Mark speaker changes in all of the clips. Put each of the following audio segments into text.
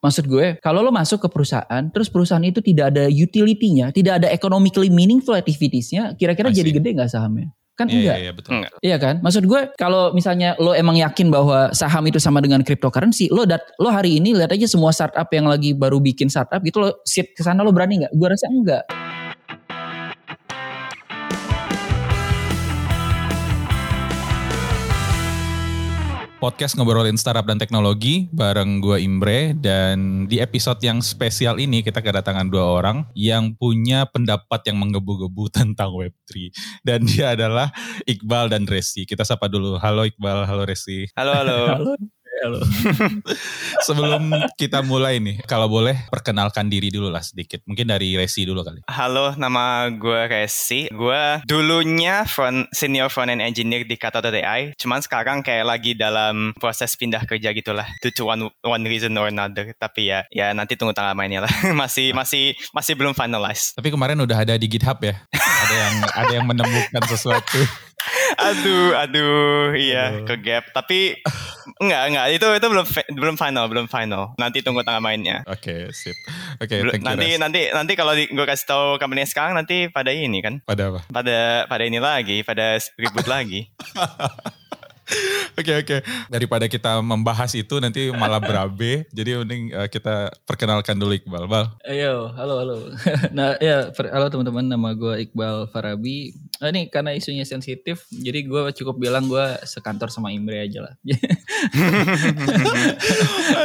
Speaker 1: Maksud gue, kalau lo masuk ke perusahaan, terus perusahaan itu tidak ada utility-nya, tidak ada economically meaningful activities-nya, kira-kira jadi gede nggak sahamnya? Kan
Speaker 2: Iya,
Speaker 1: enggak.
Speaker 2: iya, iya, betul.
Speaker 3: Enggak.
Speaker 1: Iya kan? Maksud gue kalau misalnya lo emang yakin bahwa saham itu sama dengan cryptocurrency, lo dat lo hari ini lihat aja semua startup yang lagi baru bikin startup gitu lo sit ke sana lo berani nggak? Gue rasa enggak.
Speaker 2: Podcast ngobrolin startup dan teknologi bareng gue Imbre dan di episode yang spesial ini kita kedatangan dua orang yang punya pendapat yang menggebu-gebu tentang Web3 dan dia adalah Iqbal dan Resi. Kita sapa dulu. Halo Iqbal, halo Resi.
Speaker 3: Halo, halo.
Speaker 1: Halo. Halo.
Speaker 2: Sebelum kita mulai nih, kalau boleh perkenalkan diri dulu lah sedikit. Mungkin dari Resi dulu kali.
Speaker 3: Halo, nama gue Resi. Gue dulunya front, senior front-end engineer di Kata.ai. Cuman sekarang kayak lagi dalam proses pindah kerja gitulah. Due to one, one reason or another. Tapi ya, ya nanti tunggu tanggal mainnya lah. masih, masih, masih belum finalize.
Speaker 2: Tapi kemarin udah ada di GitHub ya. ada yang ada yang menemukan sesuatu.
Speaker 3: Aduh, aduh, iya
Speaker 2: Aduh.
Speaker 3: ke gap. Tapi enggak, enggak. Itu itu belum belum final, belum final. Nanti tunggu tanggal mainnya.
Speaker 2: Oke, sip. Oke, thank you.
Speaker 3: nanti
Speaker 2: Res.
Speaker 3: nanti nanti kalau gue kasih tahu company sekarang nanti pada ini kan
Speaker 2: Pada apa?
Speaker 3: pada pada ini lagi pada ribut lagi
Speaker 2: Oke oke. Daripada kita membahas itu nanti malah berabe. jadi mending uh, kita perkenalkan dulu Iqbal. Bal.
Speaker 1: Ayo, halo halo. nah ya, per- halo teman-teman, nama gue Iqbal Farabi. Ah, ini karena isunya sensitif, jadi gue cukup bilang gue sekantor sama Imre aja lah.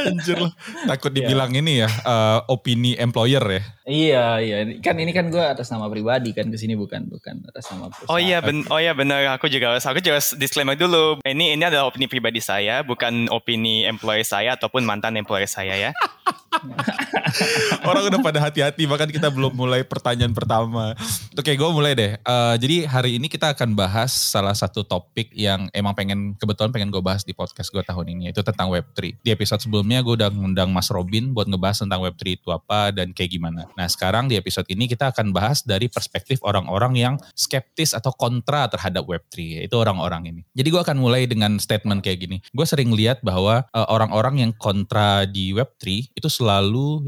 Speaker 2: Anjir lah. Takut dibilang ini ya uh, opini employer ya.
Speaker 1: iya iya, kan ini kan gue atas nama pribadi kan ke sini bukan bukan atas nama perusahaan.
Speaker 3: oh iya ben oh iya benar aku juga aku juga disclaimer dulu ini ini adalah opini pribadi saya bukan opini employer saya ataupun mantan employer saya ya
Speaker 2: Orang udah pada hati-hati bahkan kita belum mulai pertanyaan pertama. Oke, gue mulai deh. Eh, jadi hari ini kita akan bahas salah satu topik yang emang pengen kebetulan pengen gue bahas di podcast gue tahun ini itu tentang Web3. Di episode sebelumnya gue udah ngundang Mas Robin buat ngebahas tentang Web3 itu apa dan kayak gimana. Nah sekarang di episode ini kita akan bahas dari perspektif orang-orang yang skeptis atau kontra terhadap Web3 yaitu orang-orang ini. Jadi gue akan mulai dengan statement kayak gini. Gue sering lihat bahwa eh, orang-orang yang kontra di Web3 itu selalu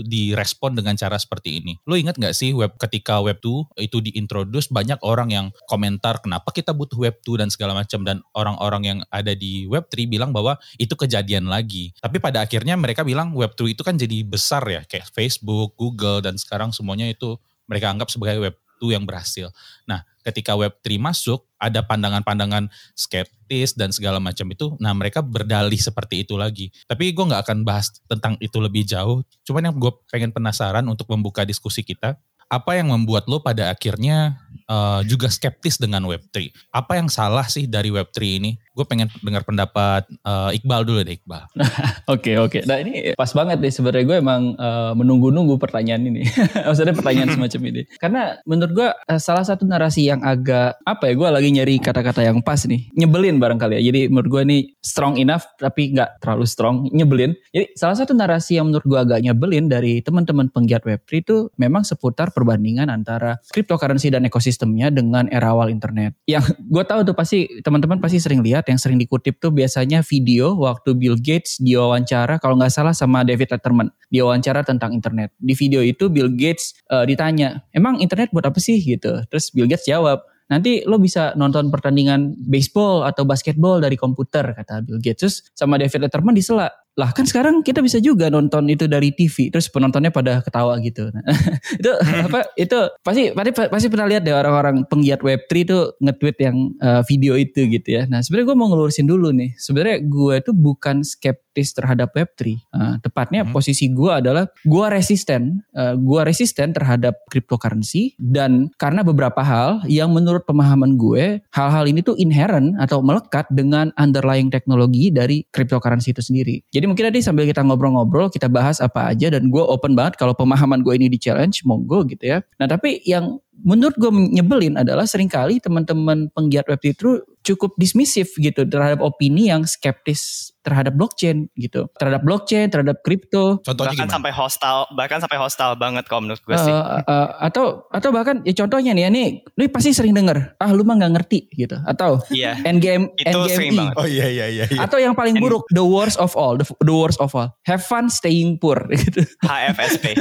Speaker 2: direspon dengan cara seperti ini. Lo ingat gak sih web ketika Web2 itu diintroduce banyak orang yang komentar kenapa kita butuh Web2 dan segala macam dan orang-orang yang ada di Web3 bilang bahwa itu kejadian lagi. Tapi pada akhirnya mereka bilang Web2 itu kan jadi besar ya kayak Facebook, Google dan sekarang semuanya itu mereka anggap sebagai Web2 yang berhasil. Nah, ketika Web3 masuk ada pandangan-pandangan skeptis dan segala macam itu, nah mereka berdalih seperti itu lagi. Tapi gue nggak akan bahas tentang itu lebih jauh. Cuman yang gue pengen penasaran untuk membuka diskusi kita, apa yang membuat lo pada akhirnya eh, juga skeptis dengan Web3? Apa yang salah sih dari Web3 ini? Gue pengen dengar pendapat eh, Iqbal dulu deh Iqbal.
Speaker 1: Oke oke. Nah ini pas banget nih sebenarnya gue emang eh, menunggu-nunggu pertanyaan ini. Maksudnya pertanyaan semacam ini. Karena menurut gue eh, salah satu narasi yang agak apa ya? Gue lagi nyari kata-kata yang pas nih. Nyebelin barangkali ya. Jadi menurut gue ini strong enough tapi nggak terlalu strong. Nyebelin. Jadi salah satu narasi yang menurut gue agak nyebelin dari teman-teman penggiat Web3 itu memang seputar perbandingan antara cryptocurrency dan ekosistemnya dengan era awal internet. Yang gue tahu tuh pasti teman-teman pasti sering lihat yang sering dikutip tuh biasanya video waktu Bill Gates diwawancara kalau nggak salah sama David Letterman diwawancara tentang internet. Di video itu Bill Gates eh, ditanya, emang internet buat apa sih gitu? Terus Bill Gates jawab, nanti lo bisa nonton pertandingan baseball atau basketball dari komputer kata Bill Gates. Terus sama David Letterman disela, lah kan sekarang kita bisa juga nonton itu dari TV. Terus penontonnya pada ketawa gitu. Nah, itu apa? Itu pasti pasti pasti pernah lihat deh orang-orang penggiat Web3 itu nge-tweet yang eh, video itu gitu ya. Nah sebenarnya gue mau ngelurusin dulu nih. Sebenarnya gue itu bukan skeptis terhadap Web3. Eh, tepatnya
Speaker 2: Hmm.
Speaker 1: posisi gue adalah gue resisten. Eh, gue resisten terhadap cryptocurrency dan karena beberapa hal yang menurut pemahaman gue hal-hal ini tuh inherent atau melekat dengan underlying teknologi dari cryptocurrency itu sendiri. Jadi mungkin tadi sambil kita ngobrol-ngobrol kita bahas apa aja dan gue open banget kalau pemahaman gue ini di challenge monggo gitu ya. Nah tapi yang menurut gue nyebelin adalah sering kali teman-teman penggiat Web3 itu cukup dismissive gitu terhadap opini yang skeptis terhadap blockchain gitu. Terhadap blockchain, terhadap kripto.
Speaker 2: Contohnya
Speaker 3: bahkan
Speaker 2: gimana?
Speaker 3: sampai hostile, bahkan sampai hostile banget kalau menurut gue sih.
Speaker 1: Uh, uh, atau atau bahkan ya contohnya nih ya nih lu pasti sering denger ah lu mah nggak ngerti gitu atau
Speaker 3: Iya.
Speaker 1: endgame
Speaker 3: Itu sering banget.
Speaker 2: Oh iya iya iya. iya.
Speaker 1: atau yang paling
Speaker 3: And-
Speaker 1: buruk the worst of all the, the worst of all have fun staying poor gitu
Speaker 3: HFSP.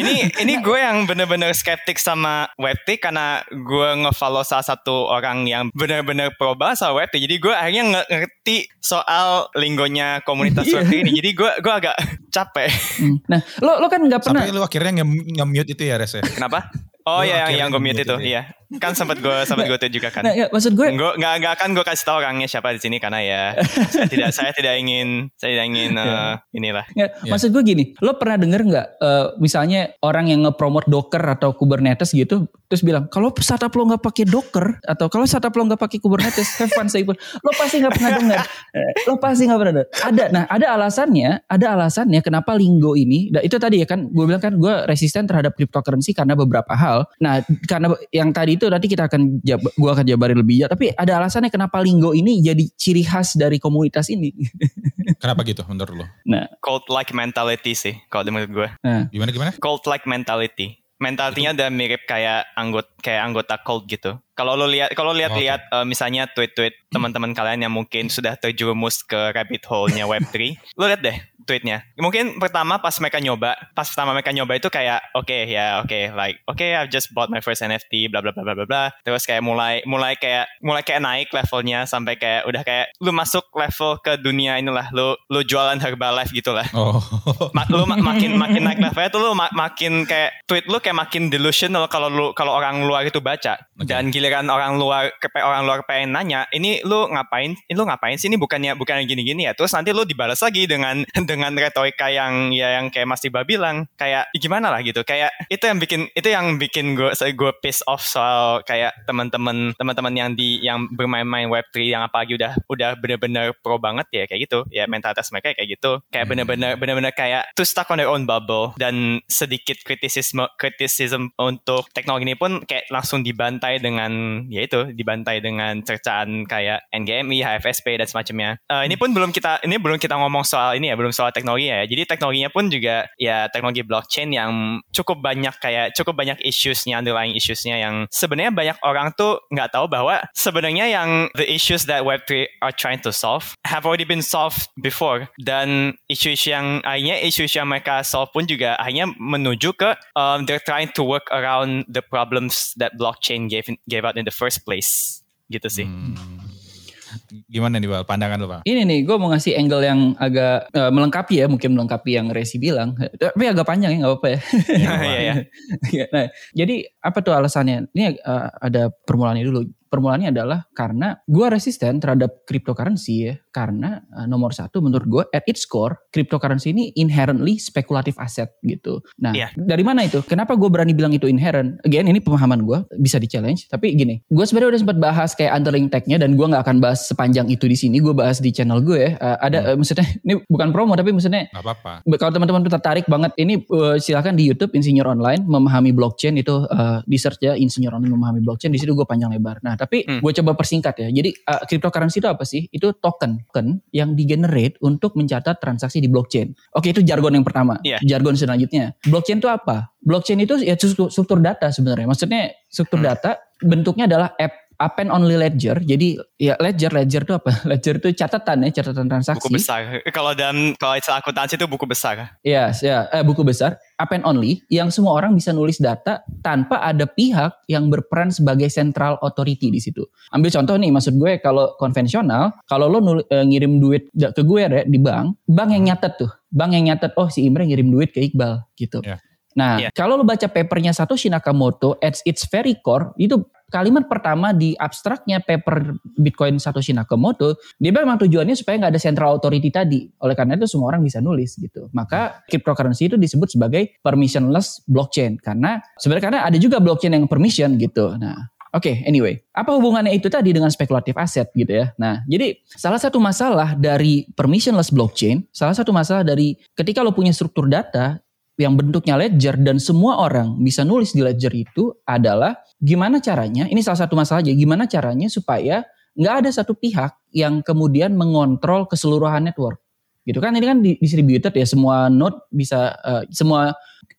Speaker 3: ini ini gue yang bener-bener skeptik sama Web3 karena gue ngefollow salah satu orang yang bener-bener pro bahasa Web3. Jadi gue akhirnya nge- ngerti soal linggonya komunitas
Speaker 1: Iya.
Speaker 3: Web3 ini. Jadi gue gue agak capek.
Speaker 1: Hmm. nah lo lo kan nggak pernah
Speaker 2: Sampai lu akhirnya nge- nge-mute itu ya Res ya?
Speaker 3: Kenapa? Oh iya yang, yang gue mute itu, iya. Kan sempat gue sempat gue tuh juga kan.
Speaker 1: nah, ya, maksud gue
Speaker 3: Gue nggak nggak akan gue kasih tahu orangnya siapa di sini karena ya saya tidak saya tidak ingin saya tidak ingin eh, inilah.
Speaker 1: Nggak,
Speaker 2: Iya.
Speaker 1: maksud gue gini, lo pernah denger nggak eh, misalnya orang yang nge-promote Docker atau Kubernetes gitu, terus bilang kalau startup lo nggak pakai Docker atau kalau startup lo nggak pakai Kubernetes, have fun stay pun, lo pasti nggak pernah denger, Eh, lo pasti nggak pernah denger. Ada, nah ada alasannya, ada alasannya kenapa Linggo ini, nah, itu tadi ya kan, gue bilang kan gue resisten terhadap cryptocurrency karena beberapa hal. Nah karena yang tadi itu nanti kita akan jab, gue akan jabarin lebih ya, tapi ada alasannya kenapa Linggo ini jadi ciri khas dari komunitas ini.
Speaker 2: Kenapa gitu menurut lu?
Speaker 1: nah,
Speaker 3: Cult like mentality sih kalau menurut gue.
Speaker 1: nah.
Speaker 2: Gimana gimana?
Speaker 3: cult like mentality. Mentalitinya udah mirip kayak anggota kayak anggota cult gitu. Kalau lo lihat kalau lihat-lihat eh, misalnya tweet-tweet teman-teman kalian yang mungkin sudah terjerumus ke rabbit hole-nya Web3, lo lihat deh tweetnya. Mungkin pertama pas mereka nyoba, pas pertama mereka nyoba itu kayak oke ya oke like oke I've just bought my first NFT bla bla bla bla bla bla. Terus kayak mulai mulai kayak mulai kayak naik levelnya sampai kayak udah kayak lu masuk level ke dunia inilah lu lu jualan Herbalife gitu lah
Speaker 2: Oh.
Speaker 3: Ma- lu ma- makin makin naik levelnya tuh lu ma- makin kayak tweet lu kayak makin delusional kalau lu kalau orang luar itu baca
Speaker 2: Oke.
Speaker 3: dan giliran orang luar ke orang luar pengen nanya ini lu ngapain ini lu ngapain sih ini bukannya bukannya gini-gini ya terus nanti lu dibalas lagi dengan dengan retorika yang ya yang kayak Mas Tiba bilang kayak "Ih, gimana lah gitu kayak itu yang bikin itu yang bikin gue gue piss off soal kayak teman-teman teman-teman yang di yang bermain-main Web3 yang apalagi udah udah bener-bener pro banget ya kayak gitu ya mentalitas mereka kayak gitu kayak
Speaker 2: Hmm.
Speaker 3: bener-bener bener-bener kayak to stuck on their own bubble dan sedikit kritisisme kritisisme untuk teknologi ini pun kayak langsung dibantai dengan ya itu dibantai dengan cercaan kayak NGMI, HFSP dan semacamnya. Eh, ini pun belum kita ini belum kita ngomong soal ini ya belum soal teknologi ya. Jadi teknologinya pun juga ya teknologi blockchain yang cukup banyak kayak cukup banyak issuesnya underlying issuesnya yang sebenarnya banyak orang tuh nggak tahu bahwa sebenarnya yang the issues that Web3 are trying to solve have already been solved before dan isu-isu yang akhirnya isu-isu yang mereka solve pun juga akhirnya menuju ke um, they're trying to work around the problems that blockchain gave gave out in the first place gitu sih.
Speaker 2: Hmm. Gimana nih Bal, pandangan lu Bang?
Speaker 1: Ini nih, gue mau ngasih angle yang agak eh, melengkapi ya, mungkin melengkapi yang Resi bilang. Tapi agak panjang ya, nggak apa-apa ya.
Speaker 3: Iya, iya.
Speaker 1: Iya, nah, jadi apa tuh alasannya? Ini eh, ada permulaannya dulu. Permulaannya adalah karena gue resisten terhadap cryptocurrency ya. Karena eh, nomor satu menurut gue at its core, cryptocurrency ini inherently spekulatif aset gitu. Nah,
Speaker 3: Iya.
Speaker 1: dari mana itu? Kenapa gue berani bilang itu inherent? Again, ini pemahaman gue bisa di challenge. Tapi gini, gue sebenarnya udah sempat bahas kayak underlying tech-nya dan gue nggak akan bahas sepanjang itu di sini. Gue bahas di channel gue. ya. Eh, ada eh, maksudnya ini bukan promo tapi maksudnya
Speaker 2: Gak apa-apa.
Speaker 1: kalau teman-teman tertarik banget ini eh, silakan di YouTube Insinyur Online memahami blockchain itu eh, di search ya Insinyur Online memahami blockchain di situ gue panjang lebar. Nah tapi
Speaker 3: Hmm.
Speaker 1: gue coba persingkat ya. Jadi eh, cryptocurrency itu apa sih? Itu token token yang digenerate untuk mencatat transaksi di blockchain. Oke itu jargon yang pertama.
Speaker 3: Iya.
Speaker 1: Jargon selanjutnya. Blockchain itu apa? Blockchain itu ya struktur, struktur data sebenarnya. Maksudnya struktur
Speaker 3: Hmm.
Speaker 1: data bentuknya adalah app append only ledger. Jadi ya ledger ledger itu apa? Ledger itu catatan ya, catatan transaksi.
Speaker 3: Buku besar. Kalau dalam kalau istilah akuntansi itu buku besar.
Speaker 1: Ya, ya eh, buku besar, append only, yang semua orang bisa nulis data tanpa ada pihak yang berperan sebagai central authority di situ. Ambil contoh nih, maksud gue kalau konvensional, kalau lo nul- eh, ngirim duit ke gue ya di bank, bank yang nyatet tuh, bank yang nyatet, oh si Imre ngirim duit ke Iqbal gitu.
Speaker 2: Ya.
Speaker 1: Nah,
Speaker 3: Ya.
Speaker 1: kalau lo baca papernya Satoshi Nakamoto, at its very core, itu kalimat pertama di abstraknya paper Bitcoin Satoshi Nakamoto, dia memang tujuannya supaya nggak ada central authority tadi. Oleh karena itu semua orang bisa nulis gitu. Maka cryptocurrency itu disebut sebagai permissionless blockchain karena sebenarnya karena ada juga blockchain yang permission gitu. Nah, Oke, anyway, apa hubungannya itu tadi dengan spekulatif aset gitu ya? Nah, jadi salah satu masalah dari permissionless blockchain, salah satu masalah dari ketika lo punya struktur data, yang bentuknya ledger dan semua orang bisa nulis di ledger itu adalah gimana caranya, ini salah satu masalah aja, gimana caranya supaya nggak ada satu pihak yang kemudian mengontrol keseluruhan network. Gitu kan ini kan distributed ya semua node bisa uh, semua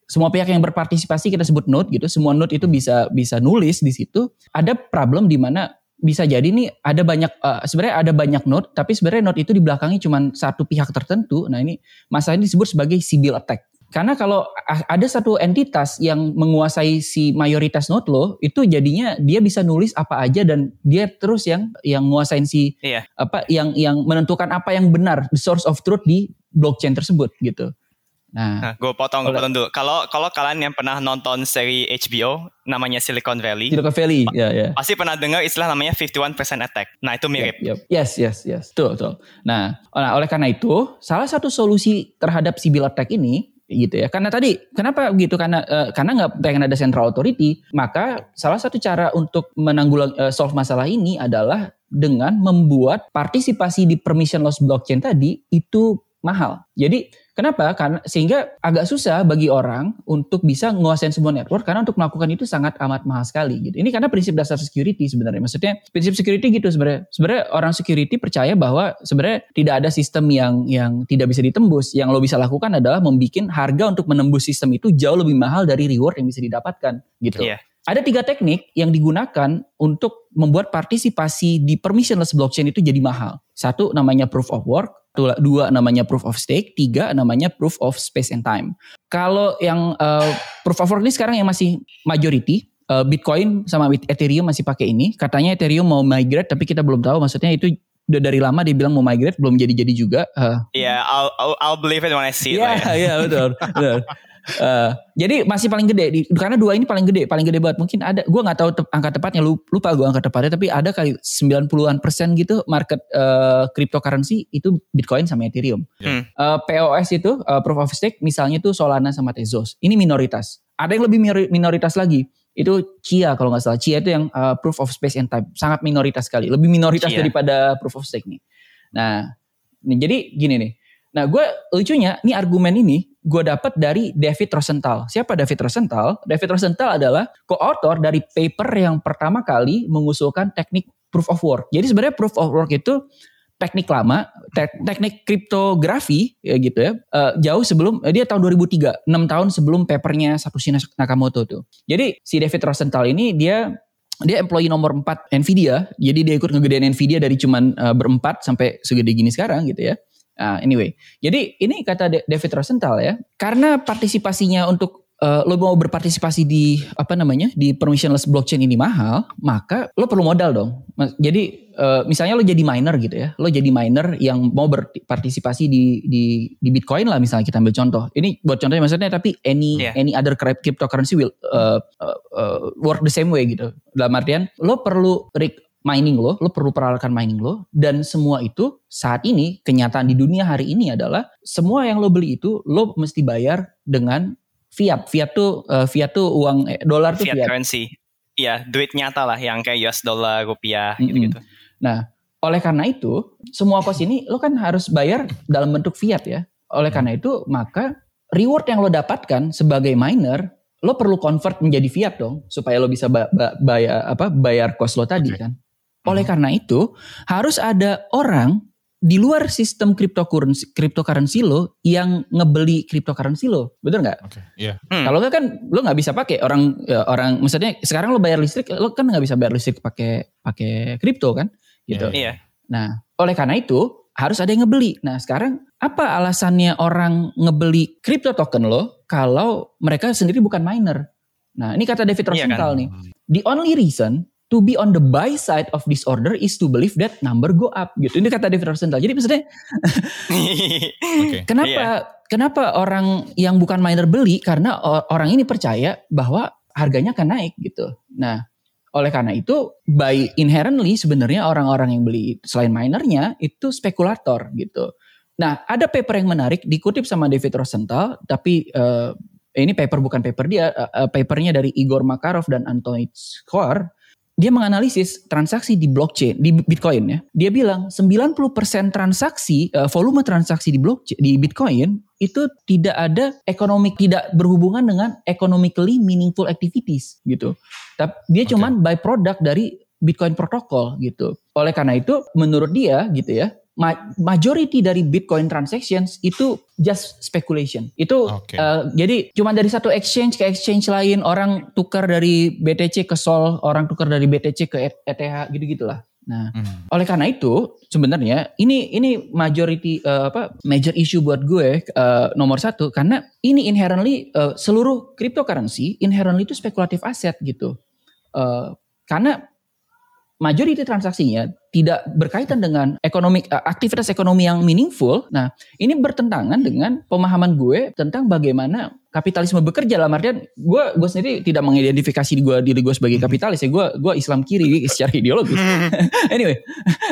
Speaker 1: semua pihak yang berpartisipasi kita sebut node gitu, semua node itu bisa bisa nulis di situ. Ada problem di mana bisa jadi nih ada banyak uh, sebenarnya ada banyak node tapi sebenarnya node itu di belakangnya cuma satu pihak tertentu. Nah, ini masalah ini disebut sebagai Sibyl attack. Karena kalau ada satu entitas yang menguasai si mayoritas node lo, itu jadinya dia bisa nulis apa aja dan dia terus yang yang menguasain si iya. apa yang yang menentukan apa yang benar, the source of truth di blockchain tersebut gitu.
Speaker 3: Nah, nah gue potong, gue potong dulu. Kalau kalau kalian yang pernah nonton seri HBO namanya Silicon Valley.
Speaker 1: Silicon Valley, ya ya. Yeah.
Speaker 3: Pasti pernah dengar istilah namanya 51% attack. Nah, itu mirip.
Speaker 1: Yep, yep. Yes, yes, yes. Tuh, tuh. Nah, nah, oleh karena itu, salah satu solusi terhadap Sibyl attack ini gitu ya. Karena tadi kenapa begitu? Karena uh, karena nggak pengen ada central authority, maka salah satu cara untuk menanggulang uh, solve masalah ini adalah dengan membuat partisipasi di permissionless blockchain tadi itu mahal. Jadi kenapa? Karena sehingga agak susah bagi orang untuk bisa menguasai sebuah network karena untuk melakukan itu sangat amat mahal sekali gitu. Ini karena prinsip dasar security sebenarnya. Maksudnya prinsip security gitu sebenarnya. Sebenarnya orang security percaya bahwa sebenarnya tidak ada sistem yang yang tidak bisa ditembus. Yang lo bisa lakukan adalah membuat harga untuk menembus sistem itu jauh lebih mahal dari reward yang bisa didapatkan gitu. Yeah. Ada tiga teknik yang digunakan untuk membuat partisipasi di permissionless blockchain itu jadi mahal. Satu namanya proof of work, dua namanya proof of stake, tiga namanya proof of space and time. Kalau yang uh, proof of work ini sekarang yang masih majority, uh, Bitcoin sama Ethereum masih pakai ini. Katanya Ethereum mau migrate, tapi kita belum tahu. Maksudnya itu udah dari lama dia bilang mau migrate, belum jadi-jadi juga.
Speaker 3: Uh, iya, uh, yeah, I'll, I'll I'll believe it when I see it.
Speaker 1: Iya, yeah, iya betul. betul. Uh, jadi masih paling gede di, karena dua ini paling gede, paling gede banget. Mungkin ada gue nggak tahu te, angka tepatnya lupa gue angka tepatnya tapi ada kali 90-an persen gitu market uh, cryptocurrency itu Bitcoin sama Ethereum. Hmm. Uh, POS itu uh, proof of stake misalnya itu Solana sama Tezos. Ini minoritas. Ada yang lebih minoritas lagi. Itu Chia kalau nggak salah. Chia itu yang uh, proof of space and time. Sangat minoritas sekali. Lebih minoritas Chia. daripada proof of stake nih. Nah, nih, jadi gini nih. Nah, gue lucunya, nih argumen ini gue dapat dari David Rosenthal. Siapa David Rosenthal? David Rosenthal adalah co-author dari paper yang pertama kali mengusulkan teknik proof of work. Jadi sebenarnya proof of work itu teknik lama, te teknik kriptografi ya gitu ya. Uh, jauh sebelum uh, dia tahun 2003, 6 tahun sebelum papernya Satoshi Nakamoto tuh. Jadi si David Rosenthal ini dia dia employee nomor 4 Nvidia. Jadi dia ikut ngegedein Nvidia dari cuman uh, berempat sampai segede gini sekarang gitu ya. Uh, anyway, jadi ini kata David Rosenthal ya, karena partisipasinya untuk uh, lo mau berpartisipasi di apa namanya di permissionless blockchain ini mahal, maka lo perlu modal dong. Jadi uh, misalnya lo jadi miner gitu ya, lo jadi miner yang mau berpartisipasi di di di Bitcoin lah misalnya kita ambil contoh. Ini buat contohnya maksudnya tapi any yeah. any other cryptocurrency will uh, uh, uh, work the same way gitu. Dalam artian lo perlu mining lo, lo perlu peralatan mining lo, dan semua itu saat ini kenyataan di dunia hari ini adalah semua yang lo beli itu lo mesti bayar dengan fiat. Fiat tuh uh, fiat tuh uang eh, dolar tuh
Speaker 3: fiat. Fiat currency. Iya, duit nyata lah yang kayak US dollar, rupiah gitu-gitu. Mm -hmm.
Speaker 1: Nah, oleh karena itu semua kos ini lo kan harus bayar dalam bentuk fiat ya. Oleh karena itu maka reward yang lo dapatkan sebagai miner lo perlu convert menjadi fiat dong supaya lo bisa ba ba bayar apa bayar kos lo tadi okay. kan. Oleh karena itu, harus ada orang di luar sistem cryptocurrency, cryptocurrency lo yang ngebeli cryptocurrency lo, betul nggak? Okay, yeah. hmm. Kalau nggak kan lo nggak bisa pakai orang ya, orang, maksudnya sekarang lo bayar listrik, lo kan nggak bisa bayar listrik pakai pakai kripto kan, gitu.
Speaker 3: Yeah, yeah.
Speaker 1: Nah, oleh karena itu harus ada yang ngebeli. Nah, sekarang apa alasannya orang ngebeli crypto token lo kalau mereka sendiri bukan miner? Nah, ini kata David Rosenthal yeah, kan? nih. The only reason to be on the buy side of this order is to believe that number go up gitu. Ini kata David Rosenthal. Jadi maksudnya okay. kenapa yeah. kenapa orang yang bukan miner beli karena orang ini percaya bahwa harganya akan naik gitu. Nah, oleh karena itu by inherently sebenarnya orang-orang yang beli selain minernya itu spekulator gitu. Nah, ada paper yang menarik dikutip sama David Rosenthal tapi uh, ini paper bukan paper dia, uh, papernya dari Igor Makarov dan Anton Skor dia menganalisis transaksi di blockchain di Bitcoin ya. Dia bilang 90% transaksi uh, volume transaksi di blockchain di Bitcoin itu tidak ada ekonomi tidak berhubungan dengan economically meaningful activities gitu. Tapi dia okay. cuman byproduct dari Bitcoin protokol gitu. Oleh karena itu menurut dia gitu ya, majority dari Bitcoin transactions itu just speculation. Itu okay. uh, eh, jadi cuma dari satu exchange ke exchange lain orang tukar dari BTC ke Sol, orang tukar dari BTC ke ETH gitu-gitulah. Nah, hmm. oleh karena itu sebenarnya ini ini majority uh, apa major issue buat gue uh, nomor satu karena ini inherently uh, seluruh cryptocurrency inherently itu spekulatif aset gitu. Uh, karena majority transaksinya tidak berkaitan dengan ekonomi eh, aktivitas ekonomi yang meaningful. Nah, ini bertentangan dengan pemahaman gue tentang bagaimana kapitalisme bekerja. Dalam artian gue gue sendiri tidak mengidentifikasi gue diri gue sebagai hmm. kapitalis ya. Gue gue Islam kiri secara ideologis. Anyway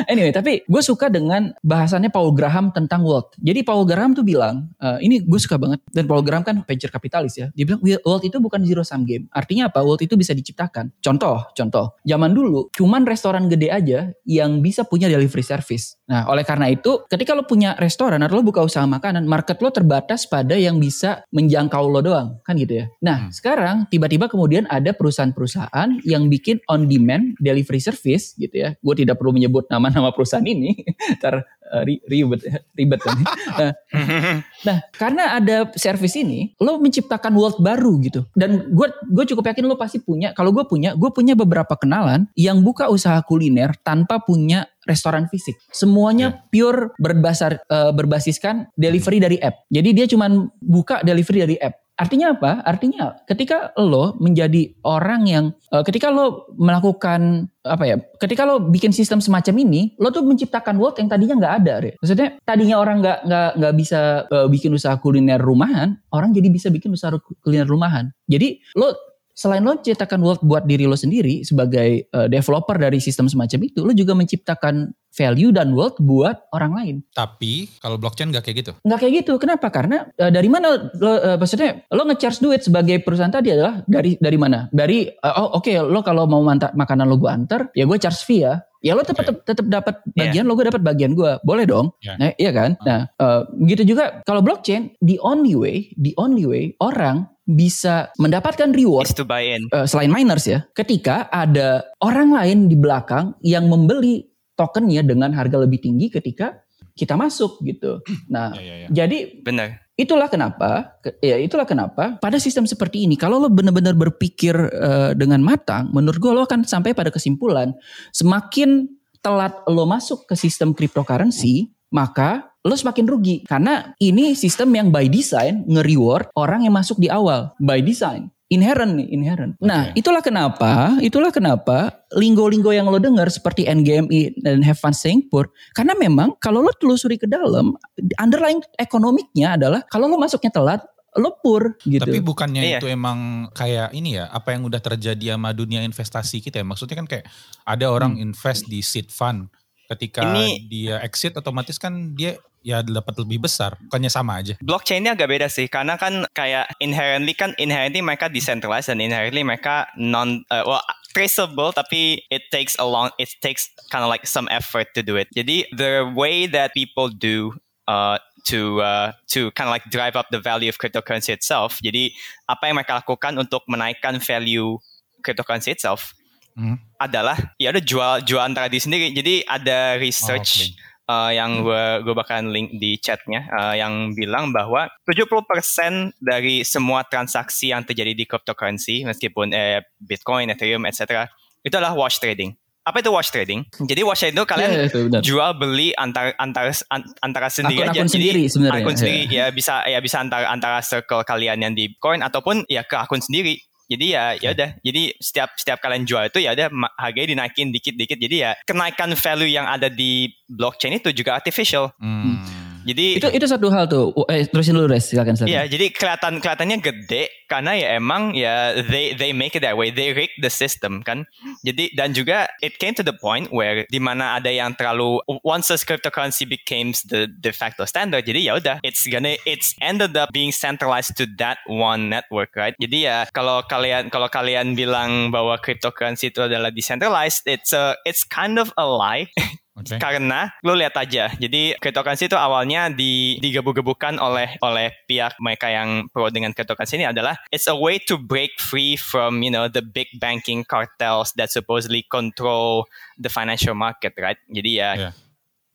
Speaker 1: anyway tapi gue suka dengan bahasannya Paul Graham tentang wealth. Jadi Paul Graham tuh bilang uh, ini gue suka banget. Dan Paul Graham kan venture kapitalis ya. Dia bilang wealth itu bukan zero sum game. Artinya apa? Wealth itu bisa diciptakan. Contoh contoh. Zaman dulu cuman restoran gede aja yang bisa punya delivery service nah oleh karena itu ketika lo punya restoran atau lo buka usaha makanan market lo terbatas pada yang bisa menjangkau lo doang kan gitu ya. Nah hmm. sekarang tiba-tiba kemudian ada perusahaan-perusahaan yang bikin on demand delivery service gitu ya. Gue tidak perlu menyebut nama-nama perusahaan ini, ntar uh, ribet ribet kan. nah, nah karena ada service ini, lo menciptakan world baru gitu. Dan gue gue cukup yakin lo pasti punya. Kalau gue punya, gue punya beberapa kenalan yang buka usaha kuliner tanpa punya restoran fisik. Semuanya yeah. pure berbasar uh, berbasiskan delivery dari app. Jadi dia cuma buka delivery dari app. Artinya apa? Artinya ketika lo menjadi orang yang uh, ketika lo melakukan apa ya? Ketika lo bikin sistem semacam ini, lo tuh menciptakan world yang tadinya nggak ada, Re. Maksudnya tadinya orang nggak nggak nggak bisa uh, bikin usaha kuliner rumahan, orang jadi bisa bikin usaha kuliner rumahan. Jadi lo selain lo ciptakan world buat diri lo sendiri sebagai uh, developer dari sistem semacam itu, lo juga menciptakan value dan world buat orang lain.
Speaker 2: Tapi kalau blockchain nggak kayak gitu?
Speaker 1: Nggak kayak gitu. Kenapa? Karena uh, dari mana lo, uh, maksudnya lo ngecharge duit sebagai perusahaan tadi adalah dari dari mana? Dari uh, oh oke okay, lo kalau mau mantar makanan lo gue antar, ya gue charge fee ya. Ya lo tetap okay. tetap dapat bagian yeah. lo gue dapat bagian gue. Boleh dong. Yeah. Nah, iya kan? Uh. Nah, uh, begitu juga kalau blockchain the only way, the only way orang bisa mendapatkan reward
Speaker 3: to buy in.
Speaker 1: Uh, selain miners ya, ketika ada orang lain di belakang yang membeli tokennya dengan harga lebih tinggi ketika kita masuk gitu. Nah, ya, ya, ya. jadi
Speaker 3: benar.
Speaker 1: Itulah kenapa, ya itulah kenapa pada sistem seperti ini, kalau lo benar-benar berpikir uh, dengan matang, menurut gue lo akan sampai pada kesimpulan semakin telat lo masuk ke sistem cryptocurrency, maka lo semakin rugi karena ini sistem yang by design nge-reward orang yang masuk di awal by design inherent nih inherent. Okay. Nah itulah kenapa itulah kenapa linggo-linggo yang lo dengar seperti NGMI dan Have Fun Singapore karena memang kalau lo telusuri ke dalam underlying ekonomiknya adalah kalau lo masuknya telat lepur gitu.
Speaker 2: Tapi bukannya iya. itu emang kayak ini ya, apa yang udah terjadi sama dunia investasi kita ya? Maksudnya kan kayak ada orang hmm. invest di seed fund, ketika ini, dia exit otomatis kan dia ya dapat lebih besar, bukannya sama aja.
Speaker 3: Blockchainnya agak beda sih, karena kan kayak inherently kan inherently mereka decentralized dan inherently mereka non uh, well traceable tapi it takes a long it takes kind of like some effort to do it. Jadi the way that people do uh, to uh, to kind of like drive up the value of cryptocurrency itself. Jadi apa yang mereka lakukan untuk menaikkan value cryptocurrency itself hmm. adalah ya udah jual jual antara diri sendiri. Jadi ada research oh, okay uh, yang gue hmm. gue bakalan link di chatnya uh, yang bilang bahwa 70% dari semua transaksi yang terjadi di cryptocurrency meskipun eh, Bitcoin, Ethereum, etc. itu adalah wash trading. Apa itu wash trading? Jadi wash trading itu kalian yeah, itu jual beli antar antar antara sendiri
Speaker 1: akun,
Speaker 3: aja.
Speaker 1: Akun sendiri sebenarnya.
Speaker 3: Akun sendiri yeah. ya bisa ya bisa antara antara circle kalian yang di Bitcoin ataupun ya ke akun sendiri. Jadi ya ya udah. Jadi setiap setiap kalian jual itu ya udah harganya dinaikin dikit-dikit. Jadi ya kenaikan value yang ada di blockchain itu juga artificial. Hmm. Jadi
Speaker 1: Itu itu satu hal tuh. Eh terusin dulu Res, silakan silakan.
Speaker 3: Iya, jadi kelihatan kelihatannya gede karena ya emang ya they they make it that way, they rig the system kan. Jadi dan juga it came to the point where di mana ada yang terlalu once this cryptocurrency becomes the de facto standard, jadi ya udah it's gonna it's ended up being centralized to that one network, right? Jadi ya kalau kalian kalau kalian bilang bahwa cryptocurrency itu adalah decentralized, it's a it's kind of a lie.
Speaker 2: Oke.
Speaker 3: Karena lo lihat aja, jadi cryptocurrency itu awalnya di, digebu-gebukan oleh oleh pihak mereka yang pro dengan cryptocurrency ini adalah it's a way to break free from you know the big banking cartels that supposedly control the financial market, right? Jadi ya
Speaker 2: Yeah.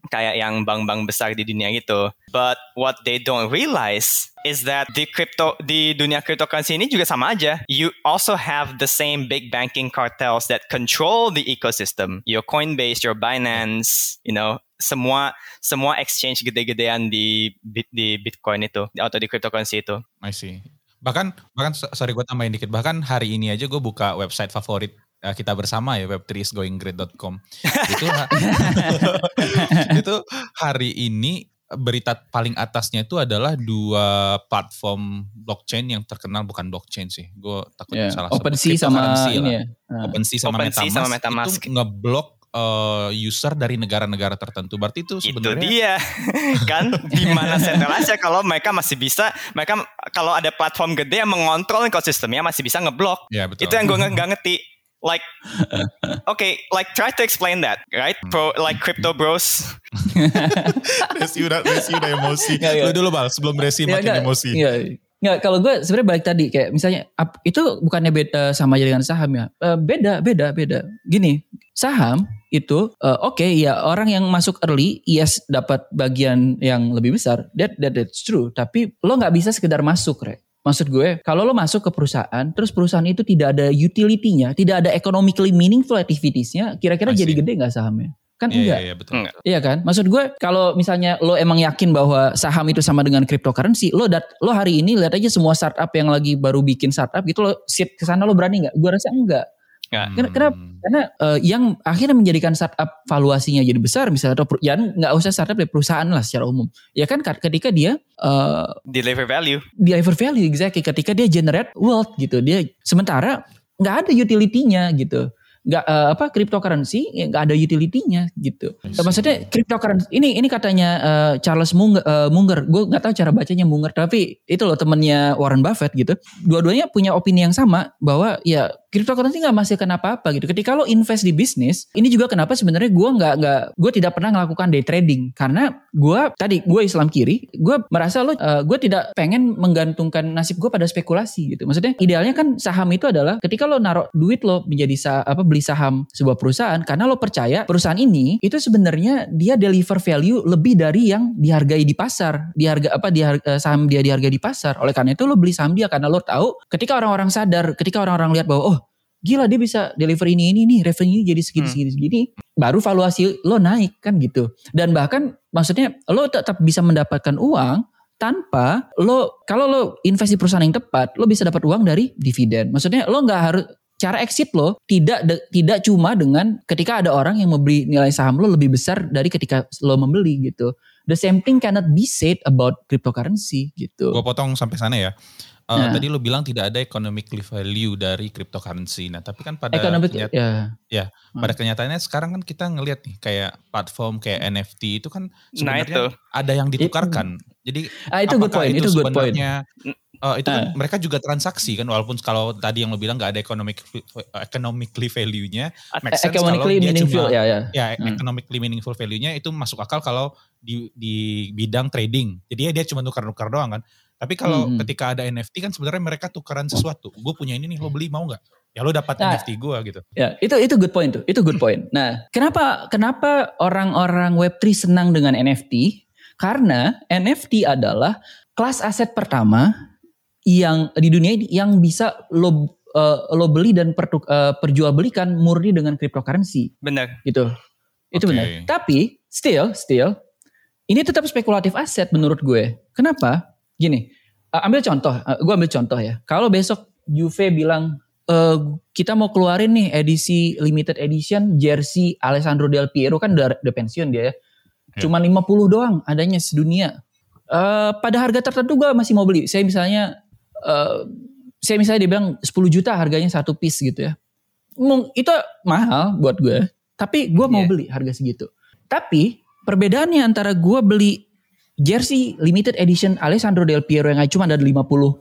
Speaker 3: Kayak yang bank-bank besar di dunia gitu. But what they don't realize is that di crypto di dunia cryptocurrency ini juga sama aja. You also have the same big banking cartels that control the ecosystem. Your Coinbase, your Binance, you know, semua semua exchange gede-gedean di di Bitcoin itu atau di cryptocurrency itu.
Speaker 2: I see. Bahkan bahkan so- sorry gue tambahin dikit. Bahkan hari ini aja gue buka website favorit kita bersama ya web3isgoinggreat.com. itu ha- itu hari ini berita paling atasnya itu adalah dua platform blockchain yang terkenal bukan blockchain sih. Gue takut
Speaker 1: Ya,
Speaker 2: salah sebut.
Speaker 1: OpenSea sama ini
Speaker 2: lah.
Speaker 1: ya. Nah.
Speaker 2: OpenSea sama,
Speaker 3: OpenSea
Speaker 2: MetaMask,
Speaker 3: sama MetaMask.
Speaker 2: itu ngeblok eh, user dari negara-negara tertentu. Berarti itu
Speaker 3: Itu
Speaker 2: sebenarnya
Speaker 3: dia kan di mana kalau mereka masih bisa mereka kalau ada platform gede yang mengontrol ekosistemnya masih bisa ngeblok.
Speaker 2: ya betul.
Speaker 3: Itu yang gue nggak ngerti. Like, okay, like try to explain that, right? Pro, like crypto bros.
Speaker 2: Resi udah Resi udah emosi.
Speaker 1: Nggak, nggak.
Speaker 2: Lu dulu bal sebelum Resi
Speaker 1: Ya,
Speaker 2: makin
Speaker 1: nggak,
Speaker 2: emosi.
Speaker 1: Nggak, nggak, kalau gue sebenarnya balik tadi kayak misalnya ap- itu bukannya beda sama aja dengan saham ya. Eh, beda, beda, beda. Gini, saham itu eh, oke ya orang yang masuk early yes dapat bagian yang lebih besar. That, that that's true. Tapi lo nggak bisa sekedar masuk, Re. Maksud gue, kalau lo masuk ke perusahaan, terus perusahaan itu tidak ada utility-nya, tidak ada economically meaningful activities-nya, kira-kira jadi gede nggak sahamnya? Kan
Speaker 2: Iya,
Speaker 1: enggak.
Speaker 2: iya, iya, betul.
Speaker 3: Enggak.
Speaker 1: Iya kan? Maksud gue kalau misalnya lo emang yakin bahwa saham itu sama dengan cryptocurrency, lo dat lo hari ini lihat aja semua startup yang lagi baru bikin startup gitu lo sit ke sana lo berani nggak? Gue rasa enggak.
Speaker 3: Nggak.
Speaker 1: Ken- Kenapa? Karena eh, yang akhirnya menjadikan startup valuasinya jadi besar misalnya atau ya nggak usah startup ya perusahaan lah secara umum. Ya kan ketika dia eh
Speaker 3: Deliver value.
Speaker 1: deliver value exactly ketika dia generate wealth gitu. Dia sementara nggak ada utility-nya gitu. Nggak eh, apa cryptocurrency ya nggak ada utility-nya gitu.
Speaker 2: See.
Speaker 1: Maksudnya cryptocurrency ini ini katanya eh, Charles Munger, eh, Munger. gue nggak tahu cara bacanya Munger tapi itu loh temennya Warren Buffett gitu. Dua-duanya punya opini yang sama bahwa ya cryptocurrency nggak menghasilkan apa-apa gitu. Ketika lo invest di bisnis, ini juga kenapa sebenarnya gue nggak nggak gue tidak pernah melakukan day trading karena gue tadi gue Islam kiri, gue merasa lo eh, gue tidak pengen menggantungkan nasib gue pada spekulasi gitu. Maksudnya idealnya kan saham itu adalah ketika lo naruh duit lo menjadi sa- apa beli saham sebuah perusahaan karena lo percaya perusahaan ini itu sebenarnya dia deliver value lebih dari yang dihargai di pasar, diharga apa di saham dia dihargai di pasar. Oleh karena itu lo beli saham dia karena lo tahu ketika orang-orang sadar, ketika orang-orang lihat bahwa oh gila dia bisa deliver ini ini nih revenue jadi segini
Speaker 3: Hmm.
Speaker 1: segini segini. Baru valuasi lo naik kan gitu. Dan bahkan maksudnya lo tetap bisa mendapatkan uang tanpa lo kalau lo invest di perusahaan yang tepat lo bisa dapat uang dari dividen. Maksudnya lo nggak harus cara exit lo tidak de- tidak cuma dengan ketika ada orang yang membeli nilai saham lo lebih besar dari ketika lo membeli gitu. The same thing cannot be said about cryptocurrency gitu.
Speaker 2: Gue potong sampai sana ya. Eh,
Speaker 1: Nah.
Speaker 2: Tadi lu bilang tidak ada economically value dari cryptocurrency. Nah, tapi kan pada
Speaker 1: Economic
Speaker 2: kenyat-
Speaker 1: ya
Speaker 2: pada kenyataannya sekarang kan kita ngelihat nih kayak platform kayak NFT itu kan
Speaker 3: Nah itu.
Speaker 2: sebenarnya ada yang ditukarkan. Jadi
Speaker 1: ah, itu good
Speaker 2: apakah
Speaker 1: point itu good point
Speaker 2: sebenarnya, eh, itu kan
Speaker 1: Ah.
Speaker 2: mereka juga transaksi kan walaupun kalau tadi yang lo bilang nggak ada economic economically value-nya make sense kalau
Speaker 1: economically
Speaker 2: dia
Speaker 1: meaningful
Speaker 2: cuma
Speaker 1: ya ya
Speaker 2: ya
Speaker 1: Hmm.
Speaker 2: economically meaningful value-nya itu masuk akal kalau di di bidang trading. Jadi ya dia cuma tukar-tukar doang kan. Tapi kalau
Speaker 1: Hmm.
Speaker 2: ketika ada NFT kan sebenarnya mereka tukaran sesuatu. Gue punya ini nih, lo beli mau nggak? Ya lo dapat
Speaker 1: Nah.
Speaker 2: NFT gue gitu.
Speaker 1: Ya, itu itu good point tuh. Itu good point. Nah, kenapa kenapa orang-orang Web3 senang dengan NFT? Karena NFT adalah kelas aset pertama yang di dunia ini yang bisa lo eh, lo beli dan pertuk, eh, perjualbelikan murni dengan cryptocurrency
Speaker 3: Bener.
Speaker 1: gitu. Itu benar. Tapi still still ini tetap spekulatif aset menurut gue. Kenapa? Gini, eh, ambil contoh, eh, gue ambil contoh ya. Kalau besok Juve bilang eh, kita mau keluarin nih edisi limited edition jersey Alessandro Del Piero kan udah, udah pensiun dia ya.
Speaker 2: Ya.
Speaker 1: Cuma 50 doang adanya sedunia. Eh pada harga tertentu gue masih mau beli. Saya misalnya eh saya misalnya dia bilang 10 juta harganya satu piece gitu ya. Itu mahal buat gue. Tapi gue mau
Speaker 3: Iya.
Speaker 1: beli harga segitu. Tapi perbedaannya antara gue beli jersey limited edition Alessandro Del Piero yang cuma ada 50 eh,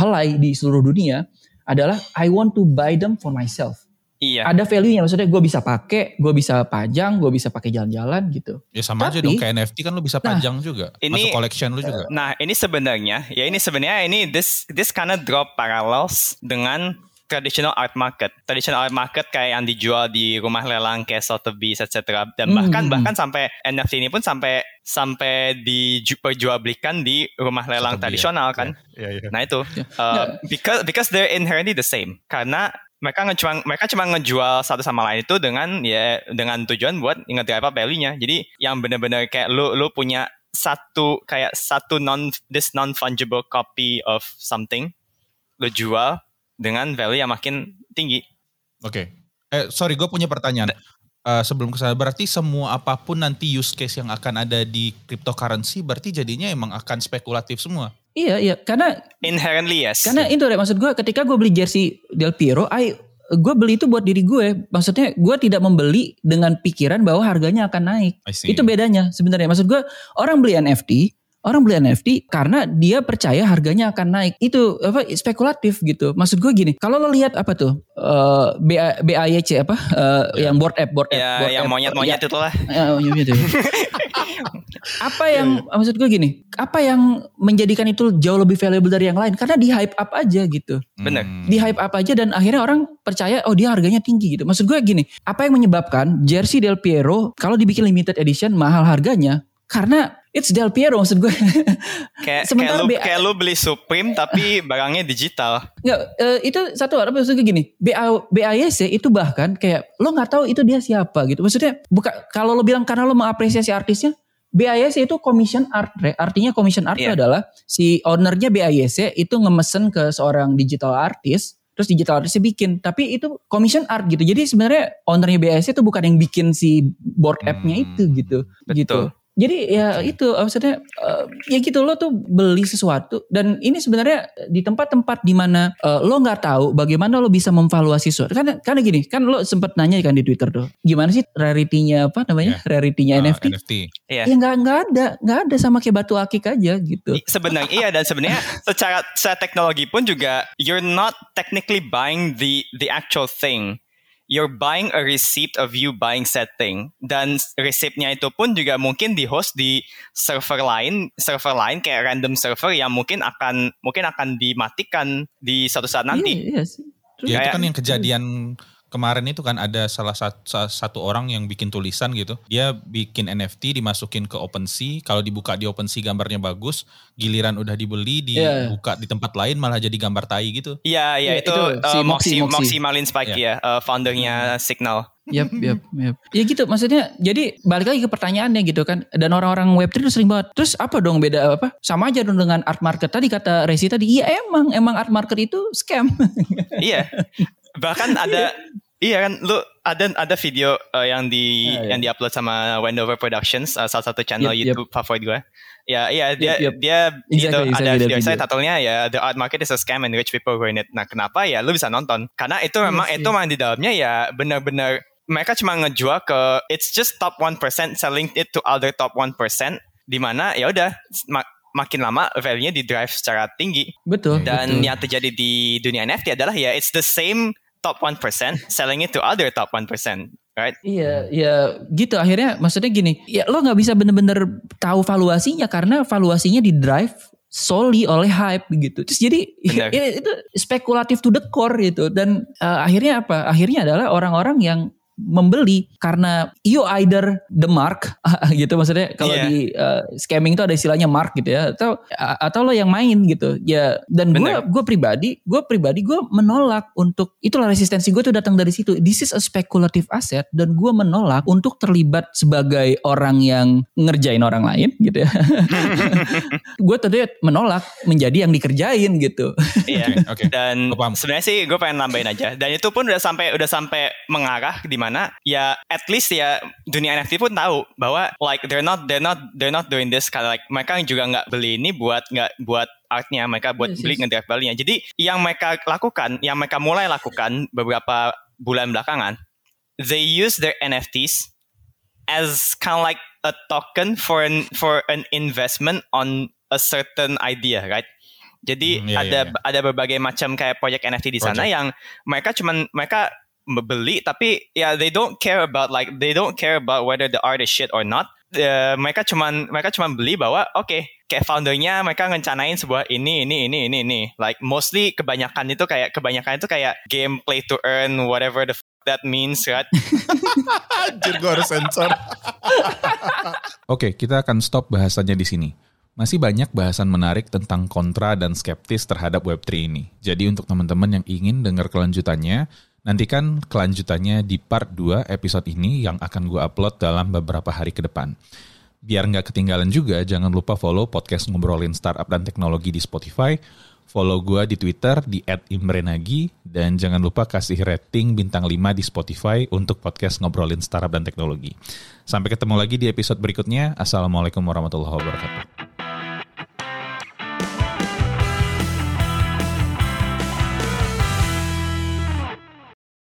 Speaker 1: helai di seluruh dunia adalah I want to buy them for myself.
Speaker 3: Iya.
Speaker 1: Ada value-nya maksudnya gue bisa pakai, gue bisa pajang, gue bisa pakai jalan-jalan gitu.
Speaker 2: Ya sama aja
Speaker 1: Tapi-
Speaker 2: dong kayak NFT kan lu bisa
Speaker 1: Nah,
Speaker 2: pajang juga.
Speaker 3: ini-
Speaker 2: Masuk collection lu juga.
Speaker 3: Nah, ini sebenarnya ya ini sebenarnya ini this this kind of drop parallels dengan traditional art market. Traditional art market kayak yang dijual di rumah lelang kayak Sotheby's etc. Dan
Speaker 1: Hmm,
Speaker 3: bahkan
Speaker 1: hmm,
Speaker 3: bahkan sampai NFT ini pun sampai sampai diperjualbelikan di rumah lelang
Speaker 2: Sotheby's,
Speaker 3: tradisional
Speaker 2: ya.
Speaker 3: kan.
Speaker 2: Iya, iya.
Speaker 3: Nah itu
Speaker 1: Ya.
Speaker 3: uh,
Speaker 1: Nggak.
Speaker 3: because because they're inherently the same karena mereka cuma mereka cuma ngejual satu sama lain itu dengan ya dengan tujuan buat ngedrive up value-nya. Jadi yang benar-benar kayak lu lu punya satu kayak satu non this non fungible copy of something lu jual dengan value yang makin tinggi.
Speaker 2: Oke. Eh sorry gue punya pertanyaan. Eh, sebelum ke sana berarti semua apa pun nanti use case yang akan ada di cryptocurrency berarti jadinya emang akan spekulatif semua.
Speaker 1: Iya iya karena
Speaker 3: Inherently yes.
Speaker 1: karena itu deh maksud gue ketika gue beli jersey Del Piero, I gue beli itu buat diri gue. Maksudnya gue tidak membeli dengan pikiran bahwa harganya akan naik. Itu bedanya sebenarnya. Maksud gue orang beli NFT, orang beli NFT karena dia percaya harganya akan naik. Itu apa spekulatif gitu. Maksud gue gini, kalau lo lihat apa tuh eh BA, BAYC apa eh, yang board app board app
Speaker 3: ya
Speaker 1: board
Speaker 3: yang monyet-monyet
Speaker 1: Ya,
Speaker 3: itulah.
Speaker 1: Ya, monyet itu. apa yang maksud gue gini, apa yang menjadikan itu jauh lebih valuable dari yang lain? Karena di hype up aja gitu.
Speaker 3: Bener.
Speaker 2: Hmm.
Speaker 1: Di hype up aja dan akhirnya orang percaya oh dia harganya tinggi gitu. Maksud gue gini, apa yang menyebabkan jersey Del Piero kalau dibikin limited edition mahal harganya? Karena it's Del Piero maksud gue.
Speaker 3: Kayak kayak
Speaker 1: Sementara
Speaker 3: lu
Speaker 1: BA
Speaker 3: kayak lu beli Supreme tapi barangnya digital.
Speaker 1: Nggak, eh, itu satu apa maksudnya gini BA, BAYC itu bahkan kayak lo nggak tahu itu dia siapa gitu maksudnya buka kalau lo bilang karena lo mengapresiasi artisnya BAYC itu commission art artinya commission art itu
Speaker 3: Iya.
Speaker 1: adalah si ownernya BAYC itu ngemesen ke seorang digital artist terus digital artistnya bikin tapi itu commission art gitu jadi sebenarnya ownernya BAYC itu bukan yang bikin si board app-nya
Speaker 2: Hmm,
Speaker 1: itu gitu
Speaker 3: betul.
Speaker 1: gitu jadi ya itu maksudnya eh, ya gitu lo tuh beli sesuatu dan ini sebenarnya di tempat-tempat di mana eh, lo nggak tahu bagaimana lo bisa memvaluasi sesuatu. Karena karena gini, kan lo sempet nanya kan di Twitter tuh, gimana sih rarity-nya apa namanya? Rarity-nya
Speaker 2: Ah,
Speaker 1: NFT?
Speaker 2: NFT.
Speaker 3: Iya.
Speaker 1: Ya nggak nggak ada, nggak ada sama kayak batu akik aja gitu.
Speaker 3: Sebenarnya iya dan sebenarnya secara secara teknologi pun juga you're not technically buying the the actual thing. You're buying a receipt of you buying said thing dan receipt-nya itu pun juga mungkin di host di server lain, server lain kayak random server yang mungkin akan mungkin akan dimatikan di suatu saat nanti.
Speaker 1: Iya, iya sih. Terus-
Speaker 2: Ya itu
Speaker 3: Kayak-
Speaker 2: kan yang kejadian kemarin itu kan ada salah satu, satu orang yang bikin tulisan gitu. Dia bikin NFT dimasukin ke OpenSea. Kalau dibuka di OpenSea gambarnya bagus. Giliran udah dibeli
Speaker 1: Iya.
Speaker 2: dibuka di tempat lain malah jadi gambar tai gitu.
Speaker 3: Iya, iya
Speaker 1: Iya,
Speaker 3: itu,
Speaker 1: itu
Speaker 3: uh,
Speaker 1: si
Speaker 3: Moxie,
Speaker 1: Moxie,
Speaker 3: Moxie. Marlin Spike ya, uh, foundernya Signal.
Speaker 1: Yap, yap, yap. Ya gitu maksudnya. Jadi balik lagi ke pertanyaannya gitu kan. Dan orang-orang Web3 itu sering banget. Terus apa dong beda apa? Sama aja dong dengan art market tadi kata Resi tadi. Iya emang, emang art market itu scam.
Speaker 3: iya. Bahkan ada iya kan lu ada ada video uh, yang di
Speaker 1: Ah, iya.
Speaker 3: yang diupload sama Wendover Productions uh, salah satu channel
Speaker 1: Yep, yep.
Speaker 3: YouTube favorit gue. Ya, iya dia
Speaker 1: Yep, yep.
Speaker 3: dia gitu
Speaker 1: Exactly,
Speaker 3: ada
Speaker 1: exactly
Speaker 3: video saya titlenya ya The Art Market is a Scam and Rich People Who in It. Nah, kenapa ya lu bisa nonton? Karena itu memang
Speaker 1: sih.
Speaker 3: itu memang di dalamnya ya benar-benar mereka cuma ngejual ke it's just top 1% selling it to other top 1% di mana ya udah mak- makin lama value-nya di drive secara tinggi.
Speaker 1: betul.
Speaker 3: Dan
Speaker 1: betul.
Speaker 3: yang terjadi di dunia NFT adalah ya it's the same top 1% selling it to other top 1%, right?
Speaker 1: Iya, ya gitu akhirnya maksudnya gini, ya lo nggak bisa bener-bener tahu valuasinya karena valuasinya di drive solely oleh hype gitu. Terus jadi ya, itu spekulatif to the core gitu dan eh, akhirnya apa? Akhirnya adalah orang-orang yang membeli karena you either the mark gitu maksudnya kalau
Speaker 3: Iya.
Speaker 1: di eh, scamming itu ada istilahnya mark gitu ya atau atau lo yang main gitu ya dan gue gue pribadi gue pribadi gue menolak untuk itulah resistensi gue tuh datang dari situ this is a speculative asset dan gue menolak untuk terlibat sebagai orang yang ngerjain orang lain gitu ya gue tentunya menolak menjadi yang dikerjain gitu
Speaker 3: Iya.
Speaker 2: Oke, oke.
Speaker 3: Dan sebenarnya sih gue pengen nambahin aja. Dan itu pun udah sampai udah sampai mengarah di mana di mana ya at least ya dunia NFT pun tahu bahwa like they're not they're not they're not doing this kind of like mereka juga nggak beli ini buat nggak buat artnya mereka buat
Speaker 1: Yes,
Speaker 3: beli
Speaker 1: yes.
Speaker 3: ngedrive value-nya. Jadi yang mereka lakukan, yang mereka mulai lakukan beberapa bulan belakangan, they use their NFTs as kind of like a token for an for an investment on a certain idea, right? Jadi
Speaker 2: Hmm, iya,
Speaker 3: ada
Speaker 2: iya, iya.
Speaker 3: ada berbagai macam kayak project NFT di sana
Speaker 2: Project.
Speaker 3: yang mereka cuman mereka beli tapi ya they don't care about like they don't care about whether the art is shit or not. Eh, mereka cuman mereka cuman beli bahwa oke kayak foundernya mereka ngencanain sebuah ini ini ini ini ini like mostly kebanyakan itu kayak kebanyakan itu kayak game play to earn whatever the f- that means right
Speaker 2: Anjir gue harus sensor. Oke, kita akan stop bahasannya di sini. Masih banyak bahasan menarik tentang kontra dan skeptis terhadap Web3 ini. Jadi untuk teman-teman yang ingin dengar kelanjutannya, nantikan kelanjutannya di part 2 episode ini yang akan gue upload dalam beberapa hari ke depan. Biar nggak ketinggalan juga, jangan lupa follow podcast Ngobrolin Startup dan Teknologi di Spotify, follow gue di Twitter di @imrenagi, dan jangan lupa kasih rating bintang 5 di Spotify untuk podcast Ngobrolin Startup dan Teknologi. Sampai ketemu lagi di episode berikutnya. Assalamualaikum warahmatullahi wabarakatuh.